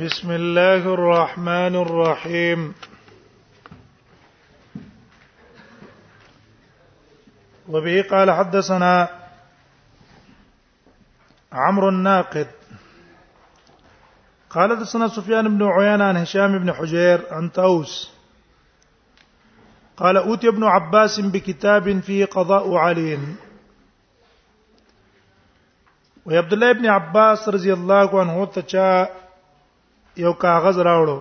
بسم الله الرحمن الرحيم وبه قال حدثنا عمرو الناقد قال حدثنا سفيان بن عيان عن هشام بن حجير عن طوس قال أوتي ابن عباس بكتاب فيه قضاء علي وی عبد الله ابن عباس رضی الله عنه ته چا یو کاغذ راوړو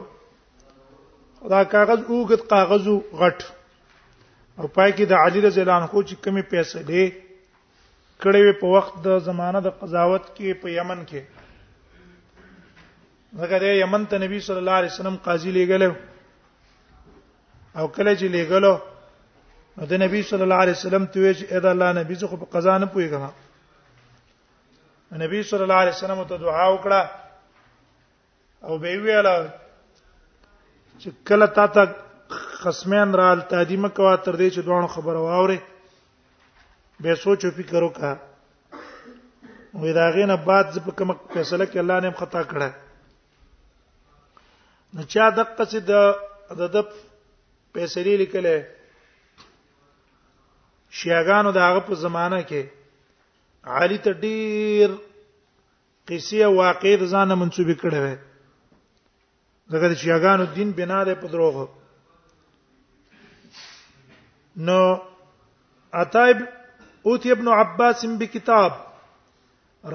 دا کاغذ اوګد کاغذ غټ او پای کې د علی رضی الله عنه چې کمی پیسې دی کړي په وخت د زمانه د قضاوت کې په یمن کې هغه د یمن ته نبی صلی الله علیه وسلم قاضي لګلو او کله چې لګلو نو د نبی صلی الله علیه وسلم ته وی چې اې دا الله نبی زه خو په قضا نه پويګم نبی صلی الله علیه وسلم ته دعا وکړه او به ویل چې کله تا ته خصمین رال تادیمه کوا تر دې چې دوه خبره واوري به سوچ او فکر وکړه وې دا غینه بعد ز په کوم فیصله کې الله نه خطا کړه نو چا دقه چې د د د پیسې لیکلې شیعاګانو د هغه په زمانہ کې عالی ته ډیر قصې واقع د ځانه منسوب کړي وي دغه د شیعاګانو دین بنا ده په دروغ نو عطايب اوتی ابن عباس بکتاب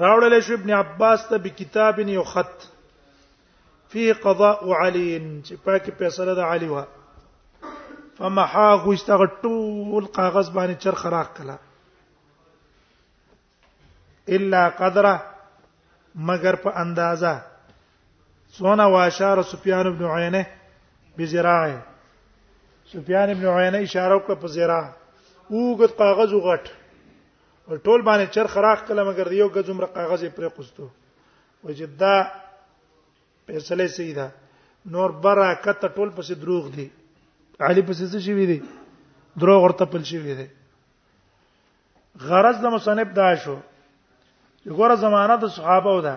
راوړل شو ابن عباس ته بکتاب یو خط فيه قضاء علي چې پاکي فیصله د علي وا فمحاه استغ ټول کاغذ باندې چرخ راخ کلا الا قدره مگر په اندازه سونه واشار سفیان ابن عینه بذراعه سفیان ابن عینه اشاره وکړه په ذراع اوګد کاغذ وغټ ول ټول باندې چر خراخ کله مګر یو غزم را کاغذ پرې قستو وجدا فیصله سیدا نور برکت ټول پسې دروغ دي علي پسې څه شي وي دي دروغ ورته پل شي وي دي غرض د مصنف دا شو ګوره زمانہ د صحابه و ده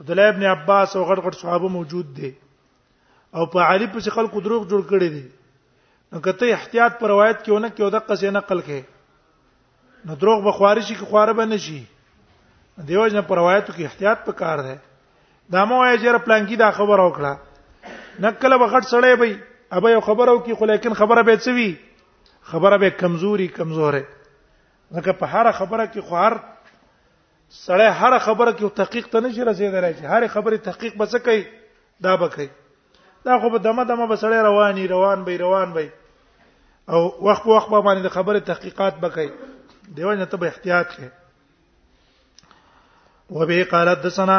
عبد الله ابن عباس او غټ غټ صحابه موجود دي او په علی په خلکو دروغ جوړ کړي دي نو کته احتیاط پر روایت کې ونه کې او د قصې نقل کې نو دروغ به خوارشي کې خواره به نشي دیو جن پر روایتو کې احتیاط پکار دی دا مو یې جره پلانګي دا خبر او کړه نکله به غټ سړی وي ابا یو خبر او کې خو لیکن خبره به څه وي خبره به کمزوري کمزوره ځکه په هر خبره کې خو هر سړی هر خبره کې تحقیق ته نشي رسیدلای چې هر خبره تحقیق به څه کوي دا به کوي دا خو به دمه دمه به سړی رواني روان به روان به او وخت وخت به باندې خبره تحقیقات به کوي دیو نه ته به احتیاط کوي وبه قال حدثنا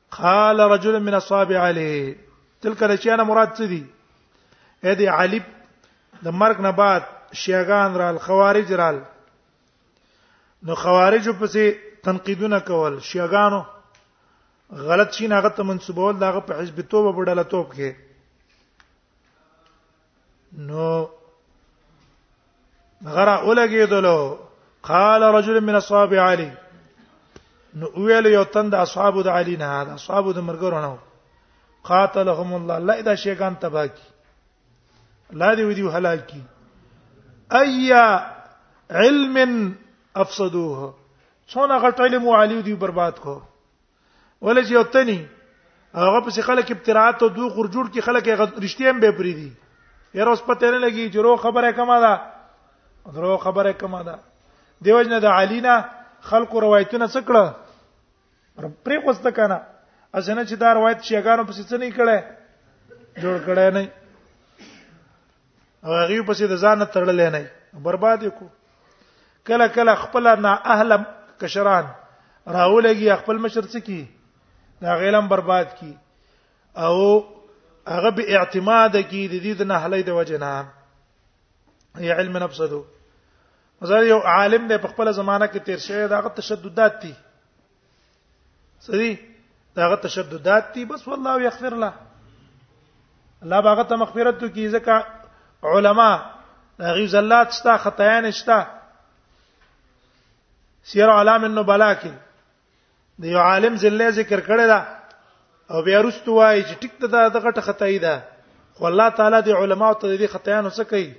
قال رجل من اصحاب علي تلک رچانه مراد څه دي اې دې علي د مرګ نه بعد شیعاګان رال خوارج رال نو خوارج په سي تنقیدونه کول شیعاګانو غلط شي نه غته منسوبول داغه په حزب توبه په ډله توپ کې نو غره اولګېدلو قال رجل من اصحاب علي نو ویل یو تند اصحاب د علي نه دا اصحاب د مرګرو نه قاتلهم الله لا اذا شیغان تباکی لا دی ودی هلاکی ايا علم افسدوه څونه غټ علم او علي دی برباد کو ولې چې یو تني هغه په خلک ابتراعات او دوه غور جوړ کی خلک رښتیا هم به پری دي یره اوس پته نه لګي چې رو خبره کما ده درو خبره کما ده دیوژن د علینا خلکو روایتونه څکړه پرې خوسته کنه اسنه چې دا روایت شیګانو پسې څه نه کړي جوړ کړي نه او هغه پسې د ځان تړلې نه برباد کو کله کله خپل نه اهل کشران راولګي خپل مشر څکی دا غیلم برباد کی او هغه به اعتماد کی د دې د نهلې د وجنا ای علم نفسه مثلا یو عالم د خپل زمانہ کې تیر شوی دا تشددات دي سری داغه تشددات دي بس والله یغفر له الله باغه ته مغفرت کوي ځکه علما هغه زلات شته خطایا نشته سیر علام النبلا کې د یو عالم زله ذکر کړی دا او بیا رستو وایي چې ټیک ته دا غټه خطای ده خو الله تعالی د علما ته د خطایانو څخه کوي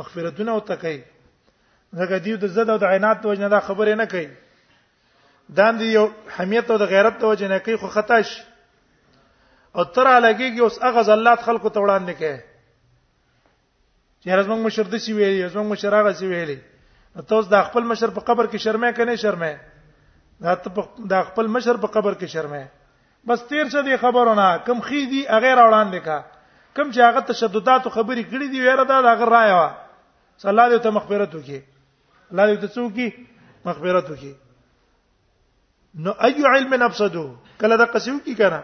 مغفرتونه او تکي زګه دیو د زده او د عینات وجنه دا خبره نه کوي دان دی یو حمیت او د غیرت د وجه نه کوي خو خطا شي او تر لګيږي اوس هغه زلات خلکو ته وړاندې کوي چې رزمن مشر د سی ویلي رزمن مشر هغه سی ویلي ته اوس د خپل مشر په قبر کې شرمه کنه شرمه دا ته د خپل مشر په قبر کې شرمه بس تیر شه دی خبرونه کم خې دي هغه را وړاندې کا کم چې هغه تشددات خبرې کړې دي ویره دا هغه رایا صلی الله علیه وسلم مغفرت وکړي الله دې تڅوکي مغفرت وکي نو ايو علم نفسدو کله دا قصیو کی کنه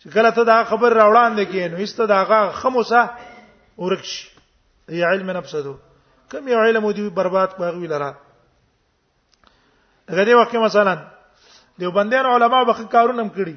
چې کله ته دا خبر راوړان دي کې نو ایست دا غا خموسه ورکش ای علم نفسدو کم یو علم دی برباد کوي لره غدي وخت مثلا دیوبندیان علما به کارونه هم کړی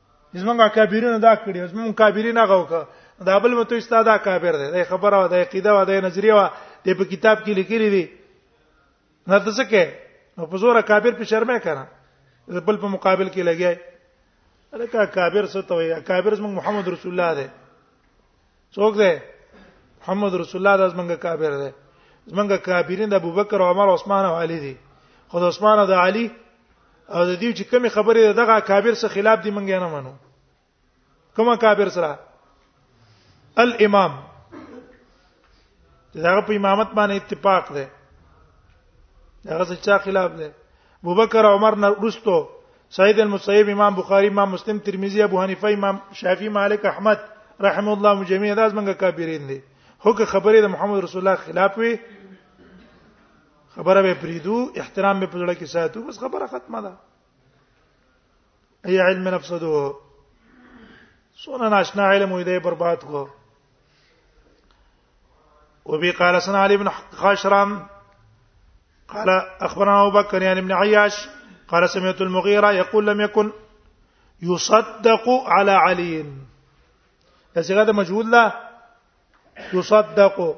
زمونږ کابیرینو دا کړی زمونږ کابیرین هغه وکړه دا بل مته استاد کابیر دی دا خبره او دا عقیده او دا نظریه وا د په کتاب کې لیکلي دي نه ته څه کې نو په زور کابیر په شرمه کړه بل په مقابل کې لګیای الکه کابیر څه ته وایي کابیر زمونږ محمد رسول الله دی څوک دی محمد رسول الله د زمنګ کافر دی زمنګ کافرین د ابوبکر عمر عثمان او علي دي خو د عثمان او د علي او د دې چې کومې خبرې دغه کافر سره خلاف دي مونږ نه منو کومه کافر سره الامام دغه په امامت باندې اتفاق ده دغه څه چا خلاف ده ابوبکر عمر نه رستو سید المسیب امام بخاری امام مسلم ترمذی ابو حنیفه امام شافعی مالک احمد رحم الله جميع داس منګه کابرین دي هوګه خبره د محمد رسول الله خلاف وي خبره به پریدو احترام به پدړه کې ساتو بس خبره ختمه ده ای علم نفسدو سونه ناشنا علم وي دی برباد کو وبي قال حدثنا علي بن خاشرم قال اخبرنا ابو بكر يعني ابن عياش قال سمعت المغيرة يقول لم يكن يصدق على علي هذا مجهول له يصدق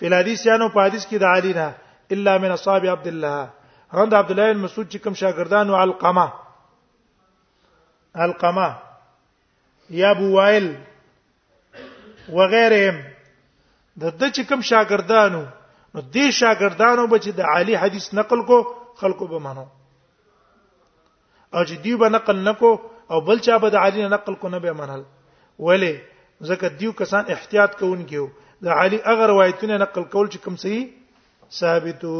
فل حدیث یانو په حدیث کې د علی نه الا من اصحاب عبد الله رند عبد الله مسعود چې کوم شاګردان او علقمه علقمه یا ابو وائل وغيرهم د د چې کوم شاګردانو نو دې شاګردانو به چې د علی حدیث نقل کو خلکو به منو او چې دی به نقل نکو او بل چا به د علی نقل کو نه به منل ولی ځکه دیو کسان احتیاط کوونکیو د علی اگر روایتونه نقل کول چې کوم صحیح ثابتو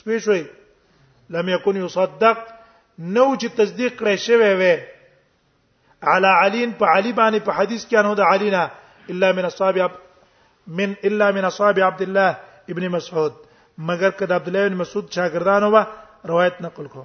سپیشوي لم يكن يصدق نو چې تصدیق کړی شوی وي على علي په علي باندې په حدیث کې انو د علي نه الا من اصحاب من الا من اصحاب عبد الله ابن مسعود مگر کده عبد الله بن مسعود شاګردانو به روایت نقل کو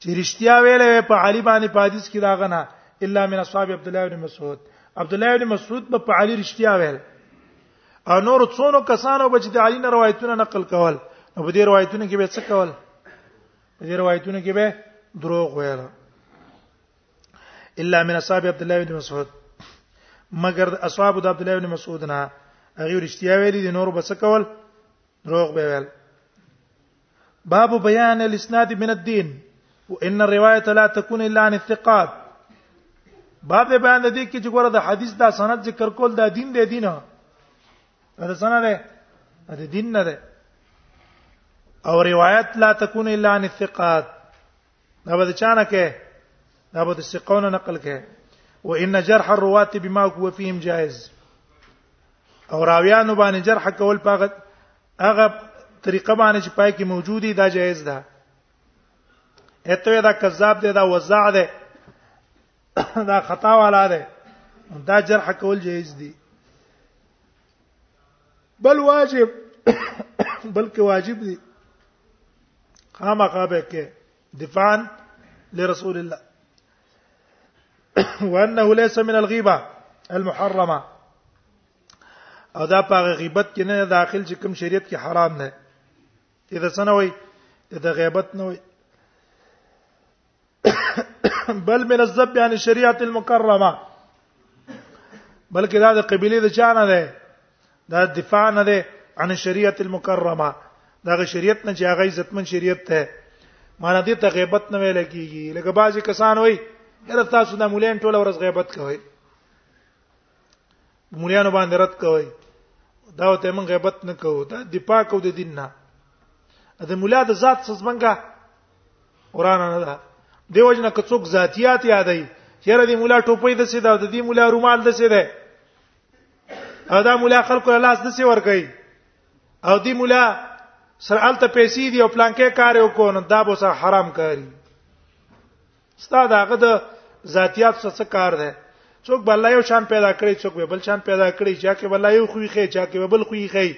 چې رښتیا ویلې په علي باندې په حدیث کې دا غنه الا من اصحاب عبد الله بن مسعود عبد الله بن مسعود په علي رښتیا ویل او نور څونو کسانو به چې د علي نه روایتونه نقل کول نو په دې روایتونو کې به څه کول په دې روایتونو کې به دروغ ویل الا من اصحاب عبد الله بن مسعود مگر اصحاب عبد الله بن مسعود نه هغه رښتیا ویلي دي نور به څه کول دروغ به ویل باب بیان الاسناد من الدين وان الروايه لا تكون الا عن الثقات باب بیان د دې کې چې ګوره د حدیث دا سند ذکر کول دا دین دی دینه دا سند دی دا دین نه دی او روایت لا تكون الا عن الثقات دا به چانه کې دا به ثقونه نقل کې و ان جرح الروات بما هو فيهم جائز او راویانو باندې جرح کول پاغه هغه طریقه باندې چې پای کې موجودي دا جائز ده اته دا کذاب دی دا وزع دی دا خطا والا دی دا جرح کول جائز دي بل واجب بلکې واجب دي خامخا به کې دفاعا لرسول الله وانه ليس من الغيبه المحرمه او دا په غیبت کې نه داخل چې کوم شریعت کې حرام نه اذا سنوي اذا غیبت نه وي بل من الذب عن الشريعه المكرمه بلکې دا د قبيله د چانه ده دا دفاع نه ده عن الشريعه المكرمه دا شریعت نه چې هغه عزتمن شریعت ته معنی دې ته غیبت نه ویل کیږي لکه بعضی کسان وایي یره تاسو د مولین ټول ورځ غیبت کوئ مولانو باندې رد کوي دا ته موږ غیبت نه کوو دا د پاک او د دین نه د مولا د ذات څخه څنګه قران نه ده دیو جن که څوک ذاتیات یادای چیرې د مولا ټوپۍ د سیدا د دې مولا رومال د سیدا او دا مولا خلکو له لاس د سی ور کوي او دې مولا سرالته پیسې دی او پلانکې کار وکړو نو دا به سره حرام کاری ستا داغه د ذاتیات څه کار ده څوک بل یو شان پیدا کړي څوک بل شان پیدا کړي چا کې بل یو خوې خې چا کې بل خوې خې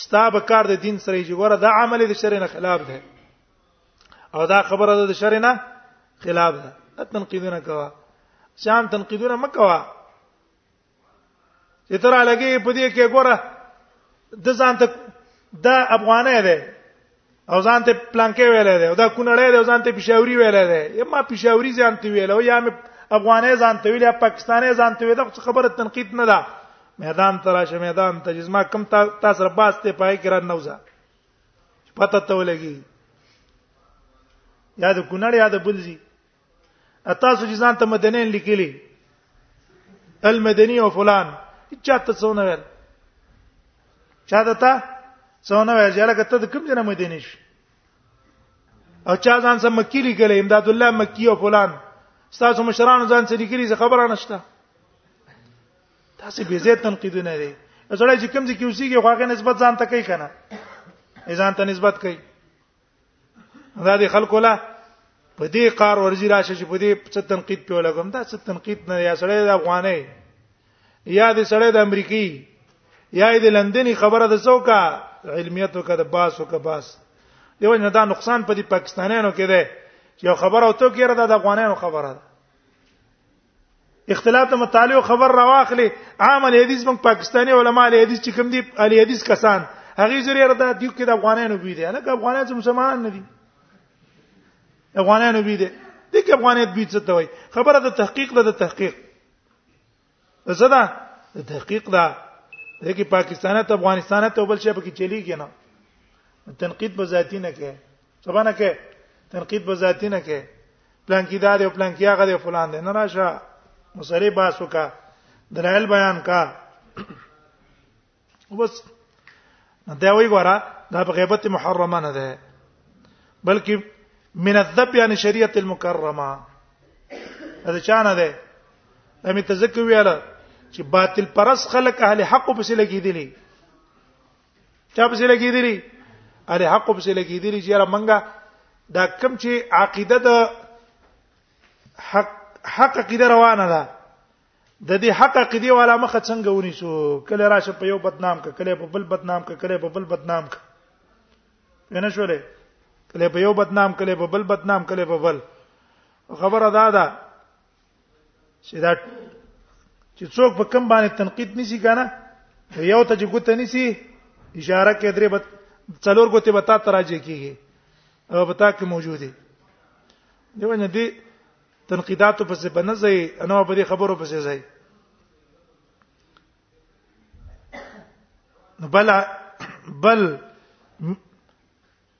ستا به کار د دین سره یې ګوره دا عمل د شرع نه خلاف ده او دا خبره ده د شرع نه خلاف ده تنقیدونه کوا شان تنقیدونه مکوا چې تر لګي په دې کې ګوره د ځان ته د افغانې ده او ځان ته پلانکې ویلې ده او دا کونړې ده ځان ته پېښوري ویلې ده یما پېښوري ځان ته ویلې او یا مې افغانې ځان ته ویلې پاکستانې ځان ته ویلې څه خبره تنقید نه ده میدان تراشه میدان ته جسمه کم تا تاسو رباس ته پای کې را نوځه پته ته ولګي یا د کونړ یا د بلځي تاسو چې ځان ته مدنین لیکلی المدنی او فلان چاته څونه ویل چاته تا څونه ویل چې لکه ته کوم جنا مدینه شي او چا ځان سم مکی لیکلی امداد الله مکی او فلان تاسو مشرانو ځان سره لیکلی څه خبره نشته تاسو به زه تنقیدونه لري زړه چې کوم ځکه اوسېږي خو هغه نسبت ځان ته کوي کنه ځان ته نسبت کوي دا دي خلکو لا په دې کار ورزي راشه چې په دې څه تنقید په لګم دا څه تنقید نه یا سړی د افغاني یا د سړی د امریکای یا د لندني خبره د څوکا علمیت وکړه د باس وکړه باس دیو نه دا نقصان په دې پاکستانیانو کې ده چې خبره او تو کې را د افغانانو خبره ده اختلاط مطالعه خبر راواخلي عام الحديث من پاکستاني علما الحديث چې کوم دي الحديث کسان هغه زری ردا دیو کې د افغانانو بي دي نه افغانان چې مسلمانان نه دي افغانانو بي دي د کې افغانیت بي څه ته وای خبره د تحقیق ده د تحقیق څه ده د تحقیق ده د کې پاکستان ته افغانستان ته بل شي پکې چلیږي نه تنقید په ذاتی نه کې سبانه کې تنقید په ذاتی نه کې پلان کې دا دی او پلان کې هغه دی فلان دی نه راشه مصری باسو کا دلایل بیان کا وبس دا وی ګوره دا په غیبت محرمه نه ده بلکې من الذب یعنی شریعت المکرمه دا چانه ده دا می تذکر ویاله چې باطل پرس خلق اهل حق په سله کې دي چا په لګی دی اره حق په لګی دی چې را منګه دا کم چې عقیده د حق حق عقیده روانه ده د دې حق عقیده والا مخه څنګه ونیسو کله راشه په یو بدنام ک کله په بل بدنام ک کله په بل بدنام ک ونه شولې کله په یو بدنام کله په بل بدنام کله په بل خبره دا ده چې دا چې څوک په کم باندې تنقید نسی کنه یو ته چې ګوته نسی اشاره کې درې بت څلور ګوته بتا تراجه کیږي او بتا کې موجوده دی ونه دي تنقیدات په څه بنځي انو په دې خبرو په څه ځای بل بل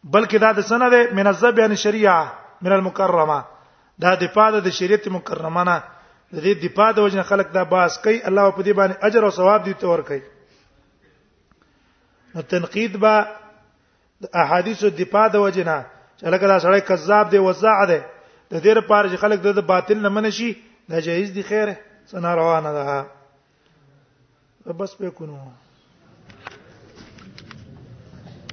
بلکې دا د سند من الذب یعنی شریعه من المکرمه دا د پاده د شریعت مکرمه نه د دې د پاده وجنه خلق دا باس کوي الله په دې باندې اجر او ثواب دي تور کوي نو تنقید با د احادیث د پاده وجنه چې لکه دا سړی کذاب دی وزاع دی د دې لپاره چې خلک د باطل نه منې شي دا جایز دی خیره سنا روانه ده بس په کو نو